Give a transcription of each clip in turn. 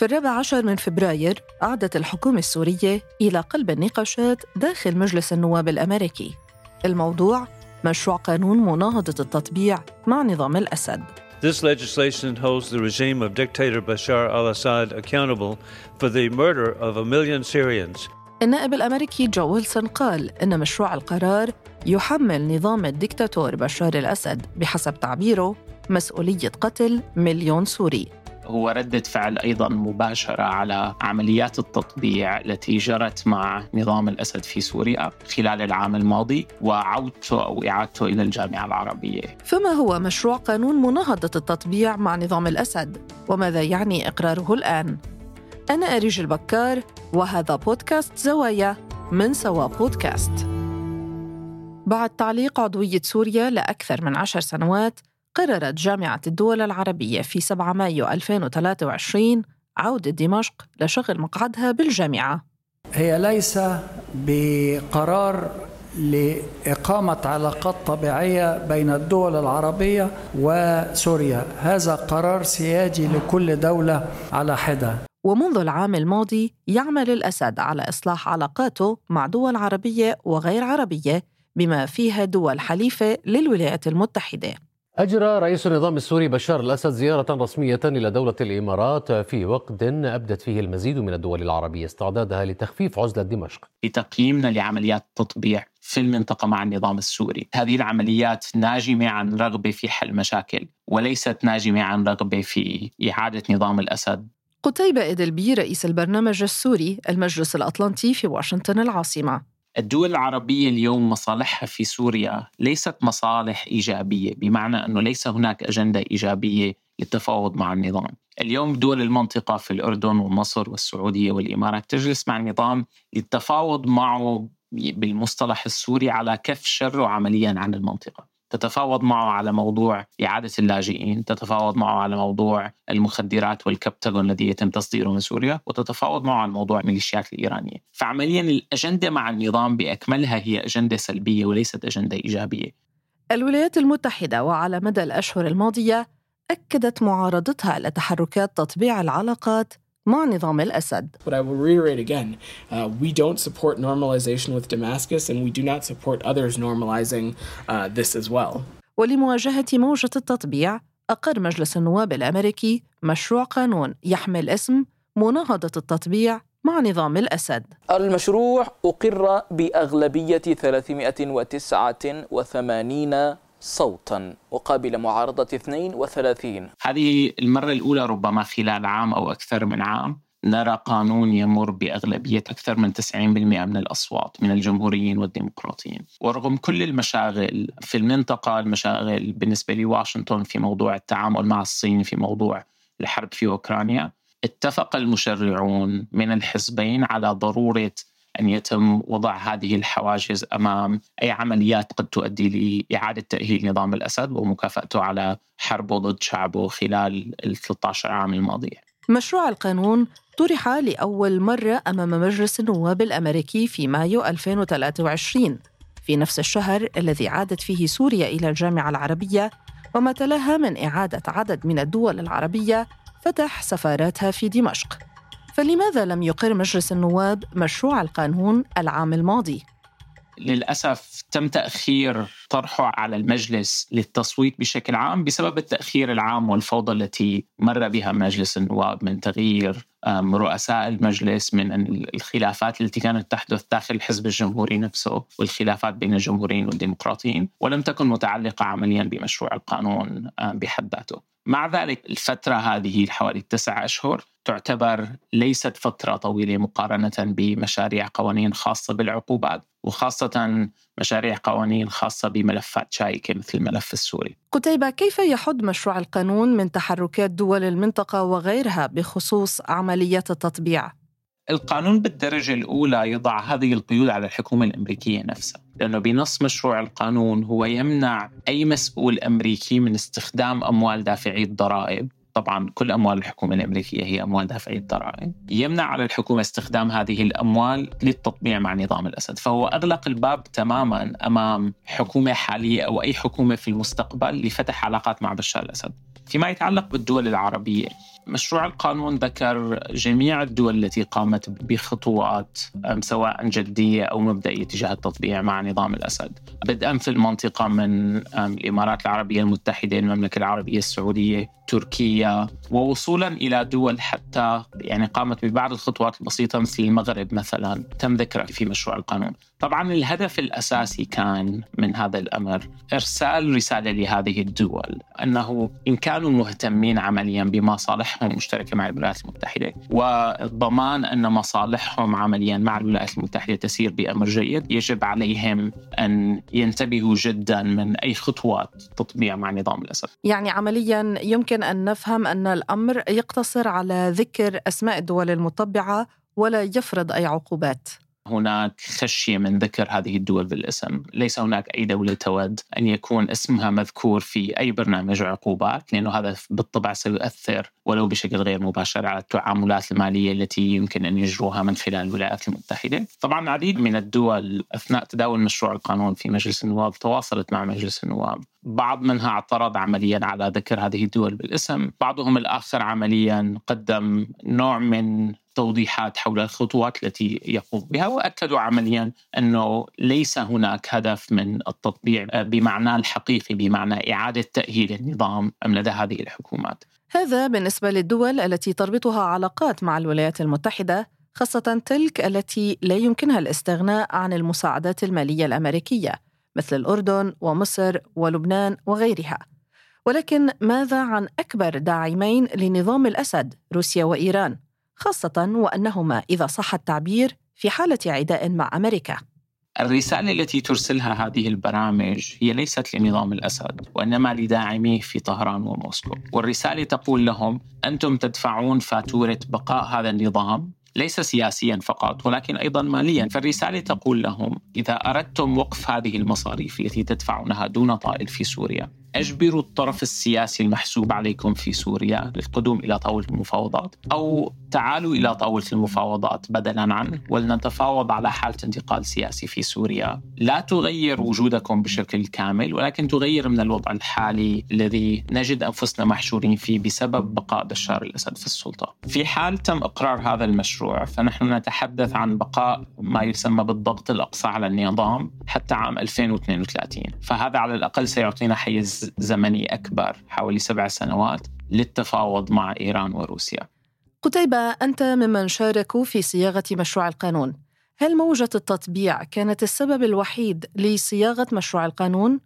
في الرابع عشر من فبراير عادت الحكومة السورية إلى قلب النقاشات داخل مجلس النواب الأمريكي. الموضوع مشروع قانون مناهضة التطبيع مع نظام الأسد. This legislation holds the regime of dictator Bashar al Assad accountable for the murder of a million Syrians. النائب الأمريكي جو ويلسون قال إن مشروع القرار يحمل نظام الدكتاتور بشار الأسد بحسب تعبيره مسؤولية قتل مليون سوري. هو ردة فعل أيضا مباشرة على عمليات التطبيع التي جرت مع نظام الأسد في سوريا خلال العام الماضي وعودته أو إعادته إلى الجامعة العربية فما هو مشروع قانون مناهضة التطبيع مع نظام الأسد؟ وماذا يعني إقراره الآن؟ أنا أريج البكار وهذا بودكاست زوايا من سوا بودكاست بعد تعليق عضوية سوريا لأكثر من عشر سنوات قررت جامعة الدول العربية في 7 مايو 2023 عودة دمشق لشغل مقعدها بالجامعة. هي ليس بقرار لإقامة علاقات طبيعية بين الدول العربية وسوريا. هذا قرار سيادي لكل دولة على حدة. ومنذ العام الماضي يعمل الأسد على إصلاح علاقاته مع دول عربية وغير عربية بما فيها دول حليفة للولايات المتحدة. أجرى رئيس النظام السوري بشار الأسد زيارة رسمية إلى دولة الإمارات في وقت أبدت فيه المزيد من الدول العربية استعدادها لتخفيف عزلة دمشق. بتقييمنا لعمليات التطبيع في المنطقة مع النظام السوري. هذه العمليات ناجمة عن رغبة في حل مشاكل وليست ناجمة عن رغبة في إعادة نظام الأسد. قتيبة إدلبي رئيس البرنامج السوري المجلس الأطلنطي في واشنطن العاصمة. الدول العربية اليوم مصالحها في سوريا ليست مصالح إيجابية بمعنى أنه ليس هناك أجندة إيجابية للتفاوض مع النظام. اليوم دول المنطقة في الأردن ومصر والسعودية والإمارات تجلس مع النظام للتفاوض معه بالمصطلح السوري على كف شره عمليا عن المنطقة. تتفاوض معه على موضوع إعادة اللاجئين تتفاوض معه على موضوع المخدرات والكبتاغون الذي يتم تصديره من سوريا وتتفاوض معه على موضوع الميليشيات الإيرانية. فعمليا الأجندة مع النظام بأكملها هي أجندة سلبية وليست أجندة إيجابية. الولايات المتحدة وعلى مدى الأشهر الماضية أكدت معارضتها لتحركات تطبيع العلاقات مع نظام الأسد. But I will reiterate again, uh, we don't support normalization with Damascus and we do not support others normalizing uh, this as well. ولمواجهة موجة التطبيع أقر مجلس النواب الأمريكي مشروع قانون يحمل اسم مناهضة التطبيع مع نظام الأسد المشروع أقر بأغلبية 389 صوتا مقابل معارضة 32 هذه المرة الأولى ربما خلال عام أو أكثر من عام نرى قانون يمر بأغلبية أكثر من 90% من الأصوات من الجمهوريين والديمقراطيين. ورغم كل المشاغل في المنطقة المشاغل بالنسبة لواشنطن في موضوع التعامل مع الصين في موضوع الحرب في أوكرانيا اتفق المشرعون من الحزبين على ضرورة أن يتم وضع هذه الحواجز أمام أي عمليات قد تؤدي لإعادة تأهيل نظام الأسد ومكافأته على حربه ضد شعبه خلال ال 13 عام الماضية. مشروع القانون طرح لأول مرة أمام مجلس النواب الأمريكي في مايو 2023 في نفس الشهر الذي عادت فيه سوريا إلى الجامعة العربية وما تلاها من إعادة عدد من الدول العربية فتح سفاراتها في دمشق. فلماذا لم يقر مجلس النواب مشروع القانون العام الماضي؟ للأسف تم تأخير طرحه على المجلس للتصويت بشكل عام بسبب التأخير العام والفوضى التي مر بها مجلس النواب من تغيير رؤساء المجلس من الخلافات التي كانت تحدث داخل الحزب الجمهوري نفسه والخلافات بين الجمهوريين والديمقراطيين ولم تكن متعلقة عمليا بمشروع القانون بحد ذاته. مع ذلك الفترة هذه حوالي تسعة أشهر تعتبر ليست فترة طويلة مقارنة بمشاريع قوانين خاصة بالعقوبات وخاصة مشاريع قوانين خاصة بملفات شائكة مثل الملف السوري قتيبة كيف يحد مشروع القانون من تحركات دول المنطقة وغيرها بخصوص عمليات التطبيع؟ القانون بالدرجة الأولى يضع هذه القيود على الحكومة الأمريكية نفسها لأنه بنص مشروع القانون هو يمنع أي مسؤول أمريكي من استخدام أموال دافعي الضرائب طبعا كل أموال الحكومة الأمريكية هي أموال دافعي الضرائب يمنع على الحكومة استخدام هذه الأموال للتطبيع مع نظام الأسد. فهو أغلق الباب تماما أمام حكومة حالية أو أي حكومة في المستقبل لفتح علاقات مع بشار الأسد. فيما يتعلق بالدول العربية مشروع القانون ذكر جميع الدول التي قامت بخطوات سواء جدية أو مبدئية تجاه التطبيع مع نظام الأسد. بدءا في المنطقة من الإمارات العربية المتحدة المملكة العربية السعودية تركيا ووصولا إلى دول حتى يعني قامت ببعض الخطوات البسيطة مثل المغرب مثلا تم ذكرها في مشروع القانون. طبعا الهدف الأساسي كان من هذا الأمر إرسال رسالة لهذه الدول أنه إن كانوا مهتمين عمليا بمصالحهم المشتركة مع الولايات المتحدة وضمان أن مصالحهم عمليا مع الولايات المتحدة تسير بأمر جيد. يجب عليهم أن ينتبهوا جدا من أي خطوات تطبيع مع نظام الأسد. يعني عمليا يمكن أن نفهم أن الأمر يقتصر على ذكر أسماء الدول المطبعة ولا يفرض أي عقوبات. هناك خشية من ذكر هذه الدول بالاسم. ليس هناك أي دولة تود أن يكون اسمها مذكور في أي برنامج عقوبات لأنه هذا بالطبع سيؤثر ولو بشكل غير مباشر على التعاملات المالية التي يمكن أن يجروها من خلال الولايات المتحدة. طبعا العديد من الدول أثناء تداول مشروع القانون في مجلس النواب تواصلت مع مجلس النواب. بعض منها اعترض عمليا على ذكر هذه الدول بالاسم بعضهم الآخر عمليا قدم نوع من توضيحات حول الخطوات التي يقوم بها وأكدوا عمليا أنه ليس هناك هدف من التطبيع بمعناه الحقيقي بمعنى إعادة تأهيل النظام لدى هذه الحكومات. هذا بالنسبة للدول التي تربطها علاقات مع الولايات المتحدة خاصة تلك التي لا يمكنها الاستغناء عن المساعدات المالية الأمريكية مثل الأردن ومصر ولبنان وغيرها. ولكن ماذا عن أكبر داعمين لنظام الأسد روسيا وإيران؟ خاصة وأنهما إذا صح التعبير في حالة عداء مع أمريكا الرسالة التي ترسلها هذه البرامج هي ليست لنظام الأسد وإنما لداعميه في طهران وموسكو والرسالة تقول لهم أنتم تدفعون فاتورة بقاء هذا النظام ليس سياسيا فقط ولكن أيضا ماليا، فالرسالة تقول لهم إذا أردتم وقف هذه المصاريف التي تدفعونها دون طائل في سوريا أجبروا الطرف السياسي المحسوب عليكم في سوريا للقدوم إلى طاولة المفاوضات أو تعالوا إلى طاولة المفاوضات بدلا عنه ولنتفاوض على حالة انتقال سياسي في سوريا لا تغير وجودكم بشكل كامل ولكن تغير من الوضع الحالي الذي نجد أنفسنا محشورين فيه بسبب بقاء بشار الأسد في السلطة. في حال تم إقرار هذا المشروع فنحن نتحدث عن بقاء ما يسمى بالضغط الأقصى على النظام حتى عام 2032 فهذا على الأقل سيعطينا حيز زمني أكبر حوالي سبع سنوات للتفاوض مع إيران وروسيا. قتيبة أنت ممن شاركوا في صياغة مشروع القانون. هل موجة التطبيع كانت السبب الوحيد لصياغة مشروع القانون؟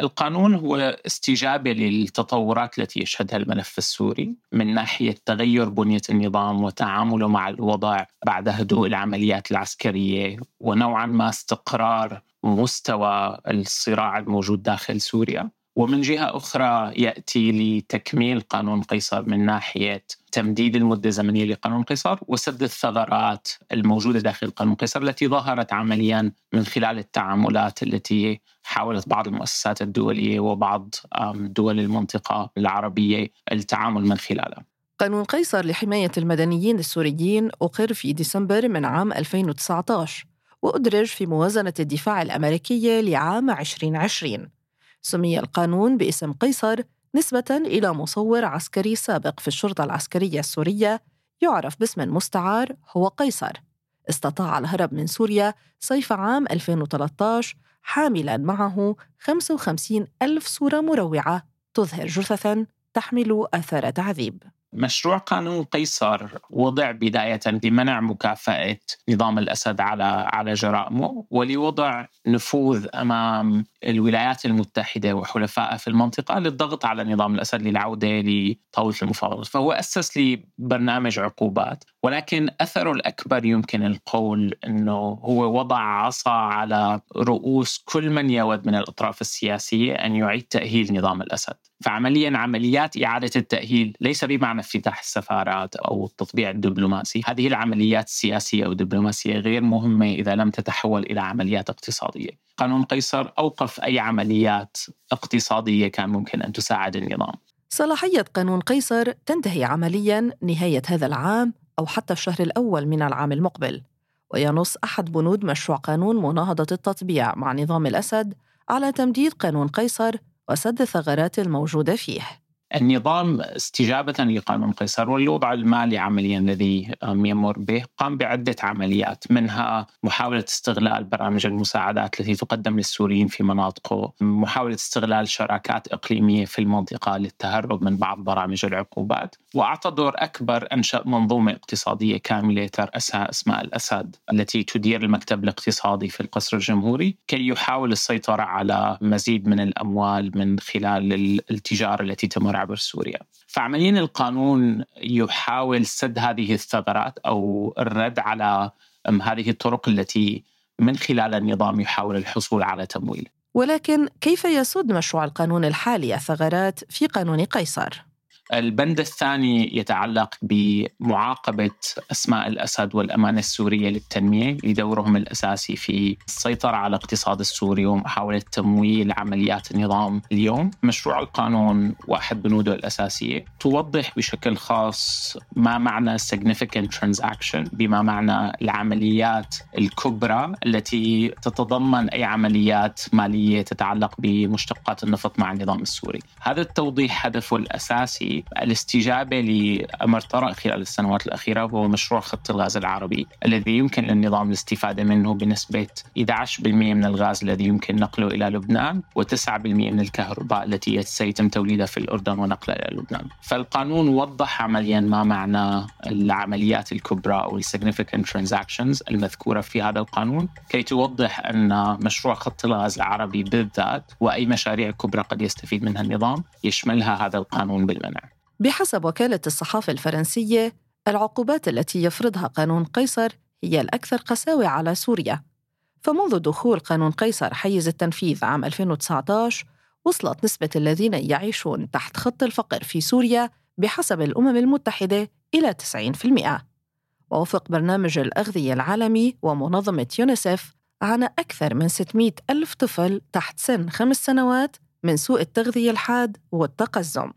القانون هو استجابة للتطورات التي يشهدها الملف السوري من ناحية تغير بنية النظام وتعامله مع الوضع بعد هدوء العمليات العسكرية ونوعا ما استقرار مستوى الصراع الموجود داخل سوريا. ومن جهة أخرى يأتي لتكميل قانون قيصر من ناحية تمديد المدة الزمنية لقانون قيصر وسد الثغرات الموجودة داخل قانون قيصر التي ظهرت عمليا من خلال التعاملات التي حاولت بعض المؤسسات الدولية وبعض دول المنطقة العربية التعامل من خلالها. قانون قيصر لحماية المدنيين السوريين أقر في ديسمبر من عام 2019 وأدرج في موازنة الدفاع الأمريكية لعام 2020 سمي القانون باسم قيصر نسبة إلى مصور عسكري سابق في الشرطة العسكرية السورية يعرف باسم مستعار هو قيصر. استطاع الهرب من سوريا صيف عام 2013 حاملا معه 55 ألف صورة مروعة تظهر جثثا تحمل آثار تعذيب. مشروع قانون قيصر وضع بداية لمنع مكافأة نظام الأسد على على جرائمه ولوضع نفوذ أمام الولايات المتحدة وحلفائها في المنطقة للضغط على نظام الأسد للعودة لطاولة المفاوضات. فهو أسس لبرنامج عقوبات ولكن أثره الأكبر يمكن القول أنه هو وضع عصا على رؤوس كل من يود من الأطراف السياسية أن يعيد تأهيل نظام الأسد. فعمليا عمليات إعادة التأهيل ليس بمعنى افتتاح السفارات أو التطبيع الدبلوماسي. هذه العمليات السياسية أو الدبلوماسية غير مهمة إذا لم تتحول إلى عمليات اقتصادية. قانون قيصر أوقف أي عمليات اقتصادية كان ممكن أن تساعد النظام. صلاحية قانون قيصر تنتهي عمليا نهاية هذا العام أو حتى الشهر الأول من العام المقبل وينص أحد بنود مشروع قانون مناهضة التطبيع مع نظام الأسد على تمديد قانون قيصر وسد الثغرات الموجودة فيه. النظام استجابة لقانون قيصر والوضع المالي عمليا الذي يمر به قام بعدة عمليات منها محاولة استغلال برامج المساعدات التي تقدم للسوريين في مناطقه محاولة استغلال شراكات إقليمية في المنطقة للتهرب من بعض برامج العقوبات وأعطى دور أكبر أنشأ منظومة اقتصادية كاملة ترأسها أسماء الأسد التي تدير المكتب الاقتصادي في القصر الجمهوري كي يحاول السيطرة على مزيد من الأموال من خلال التجارة التي تمر عبر سوريا فعمليا القانون يحاول سد هذه الثغرات أو الرد على هذه الطرق التي من خلال النظام يحاول الحصول على تمويل ولكن كيف يسد مشروع القانون الحالي الثغرات في قانون قيصر؟ البند الثاني يتعلق بمعاقبة أسماء الأسد والأمانة السورية للتنمية لدورهم الأساسي في السيطرة على الاقتصاد السوري ومحاولة تمويل عمليات النظام اليوم. مشروع القانون واحد بنوده الأساسية. توضح بشكل خاص ما معنى significant transaction بما معنى العمليات الكبرى التي تتضمن أي عمليات مالية تتعلق بمشتقات النفط مع النظام السوري. هذا التوضيح هدفه الأساسي الاستجابة لأمر طرأ خلال السنوات الأخيرة وهو مشروع خط الغاز العربي الذي يمكن للنظام الاستفادة منه بنسبة 11% من الغاز الذي يمكن نقله إلى لبنان و9% من الكهرباء التي سيتم توليدها في الأردن ونقلها إلى لبنان. فالقانون وضح عمليا ما معنى العمليات الكبرى أو significant transactions المذكورة في هذا القانون كي توضح أن مشروع خط الغاز العربي بالذات وأي مشاريع كبرى قد يستفيد منها النظام يشملها هذا القانون بالمنع. بحسب وكالة الصحافة الفرنسية العقوبات التي يفرضها قانون قيصر هي الأكثر قساوة على سوريا. فمنذ دخول قانون قيصر حيز التنفيذ عام 2019 وصلت نسبة الذين يعيشون تحت خط الفقر في سوريا بحسب الأمم المتحدة إلى 90% ووفق برنامج الأغذية العالمي ومنظمة يونيسف عانى أكثر من 600 ألف طفل تحت سن خمس سنوات من سوء التغذية الحاد والتقزم.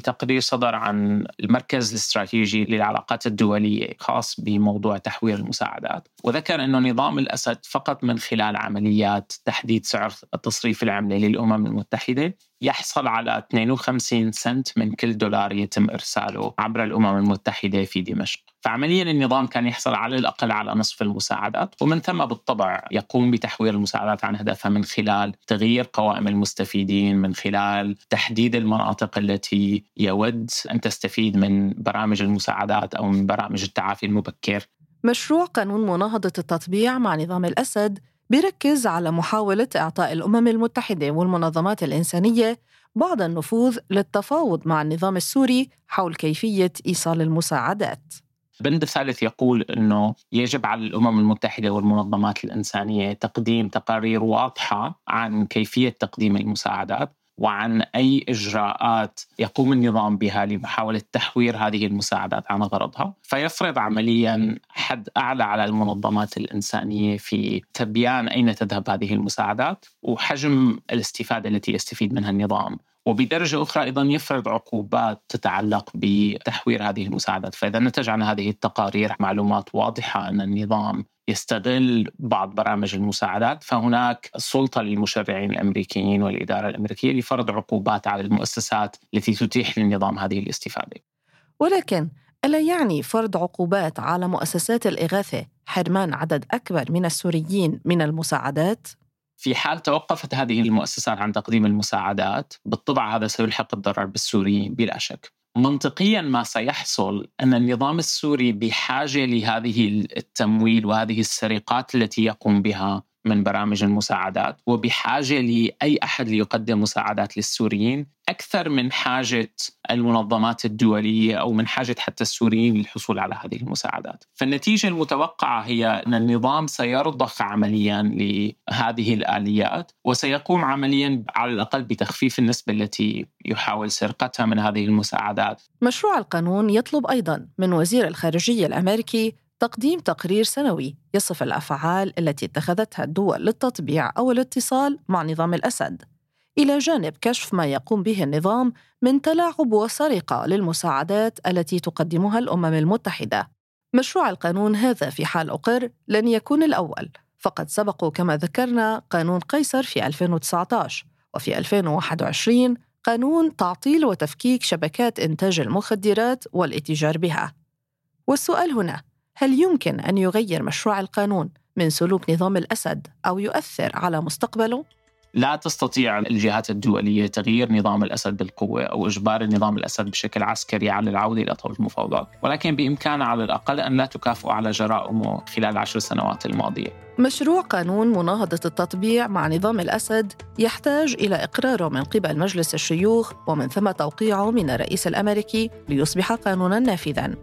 تقرير صدر عن المركز الاستراتيجي للعلاقات الدولية خاص بموضوع تحوير المساعدات. وذكر أنه نظام الأسد فقط من خلال عمليات تحديد سعر التصريف العملة للأمم المتحدة يحصل على 52 سنت من كل دولار يتم إرساله عبر الأمم المتحدة في دمشق. فعمليا النظام كان يحصل على الأقل على نصف المساعدات ومن ثم بالطبع يقوم بتحوير المساعدات عن هدفها من خلال تغيير قوائم المستفيدين من خلال تحديد المناطق التي يود أن تستفيد من برامج المساعدات أو من برامج التعافي المبكر. مشروع قانون مناهضة التطبيع مع نظام الأسد بيركز على محاولة إعطاء الأمم المتحدة والمنظمات الإنسانية بعض النفوذ للتفاوض مع النظام السوري حول كيفية إيصال المساعدات. البند الثالث يقول إنه يجب على الأمم المتحدة والمنظمات الإنسانية تقديم تقارير واضحة عن كيفية تقديم المساعدات وعن أي إجراءات يقوم النظام بها لمحاولة تحوير هذه المساعدات عن غرضها. فيفرض عمليا حد أعلى على المنظمات الإنسانية في تبيان أين تذهب هذه المساعدات وحجم الاستفادة التي يستفيد منها النظام. وبدرجة أخرى أيضا يفرض عقوبات تتعلق بتحوير هذه المساعدات. فإذا نتج عن هذه التقارير معلومات واضحة أن النظام يستغل بعض برامج المساعدات فهناك سلطة للمشرعين الأمريكيين والإدارة الأمريكية لفرض عقوبات على المؤسسات التي تتيح للنظام هذه الاستفادة ولكن ألا يعني فرض عقوبات على مؤسسات الإغاثة حرمان عدد أكبر من السوريين من المساعدات؟ في حال توقفت هذه المؤسسات عن تقديم المساعدات بالطبع هذا سيلحق الضرر بالسوريين بلا شك منطقيا ما سيحصل أن النظام السوري بحاجة لهذه التمويل وهذه السرقات التي يقوم بها من برامج المساعدات وبحاجة لأي أحد ليقدم مساعدات للسوريين أكثر من حاجة المنظمات الدولية أو من حاجة حتى السوريين للحصول على هذه المساعدات. فالنتيجة المتوقعة هي أن النظام سيرضخ عمليا لهذه الآليات وسيقوم عمليا على الأقل بتخفيف النسبة التي يحاول سرقتها من هذه المساعدات. مشروع القانون يطلب أيضا من وزير الخارجية الأمريكي تقديم تقرير سنوي يصف الأفعال التي اتخذتها الدول للتطبيع أو الاتصال مع نظام الأسد إلى جانب كشف ما يقوم به النظام من تلاعب وسرقة للمساعدات التي تقدمها الأمم المتحدة مشروع القانون هذا في حال أقر لن يكون الأول فقد سبقوا كما ذكرنا قانون قيصر في 2019 وفي 2021 قانون تعطيل وتفكيك شبكات إنتاج المخدرات والاتجار بها. والسؤال هنا هل يمكن أن يغير مشروع القانون من سلوك نظام الأسد أو يؤثر على مستقبله؟ لا تستطيع الجهات الدولية تغيير نظام الأسد بالقوة أو إجبار النظام الأسد بشكل عسكري على العودة إلى طاولة المفاوضات ولكن بإمكانها على الأقل أن لا تكافئ على جرائمه خلال العشر سنوات الماضية مشروع قانون مناهضة التطبيع مع نظام الأسد يحتاج إلى إقراره من قبل مجلس الشيوخ ومن ثم توقيعه من الرئيس الأمريكي ليصبح قانونا نافذا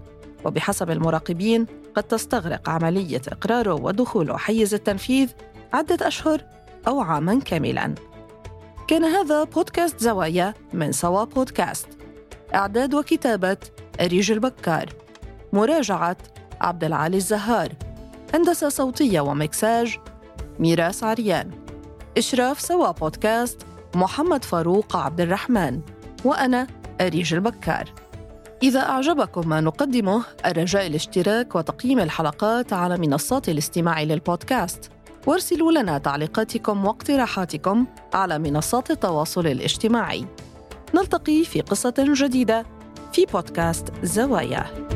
وبحسب المراقبين قد تستغرق عملية إقراره ودخوله حيز التنفيذ عدة أشهر أو عاماً كاملاً. كان هذا بودكاست زوايا من سوا بودكاست. إعداد وكتابة أريج البكار. مراجعة عبد العالي الزهار. هندسة صوتية ومكساج ميراس عريان. إشراف سوا بودكاست محمد فاروق عبد الرحمن. وأنا أريج البكار. إذا أعجبكم ما نقدمه الرجاء الاشتراك وتقييم الحلقات على منصات الاستماع للبودكاست. وارسلوا لنا تعليقاتكم واقتراحاتكم على منصات التواصل الاجتماعي. نلتقي في قصة جديدة في بودكاست زوايا.